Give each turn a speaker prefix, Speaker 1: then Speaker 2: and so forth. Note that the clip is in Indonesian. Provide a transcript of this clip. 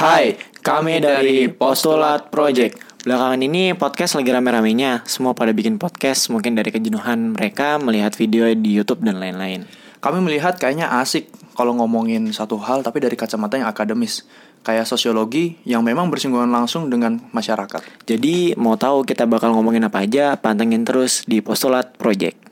Speaker 1: Hai, kami dari Postulat Project. Belakangan ini podcast lagi rame-ramenya. Semua pada bikin podcast, mungkin dari kejenuhan mereka melihat video di YouTube dan lain-lain.
Speaker 2: Kami melihat kayaknya asik kalau ngomongin satu hal tapi dari kacamata yang akademis, kayak sosiologi yang memang bersinggungan langsung dengan masyarakat.
Speaker 1: Jadi, mau tahu kita bakal ngomongin apa aja, pantengin terus di Postulat Project.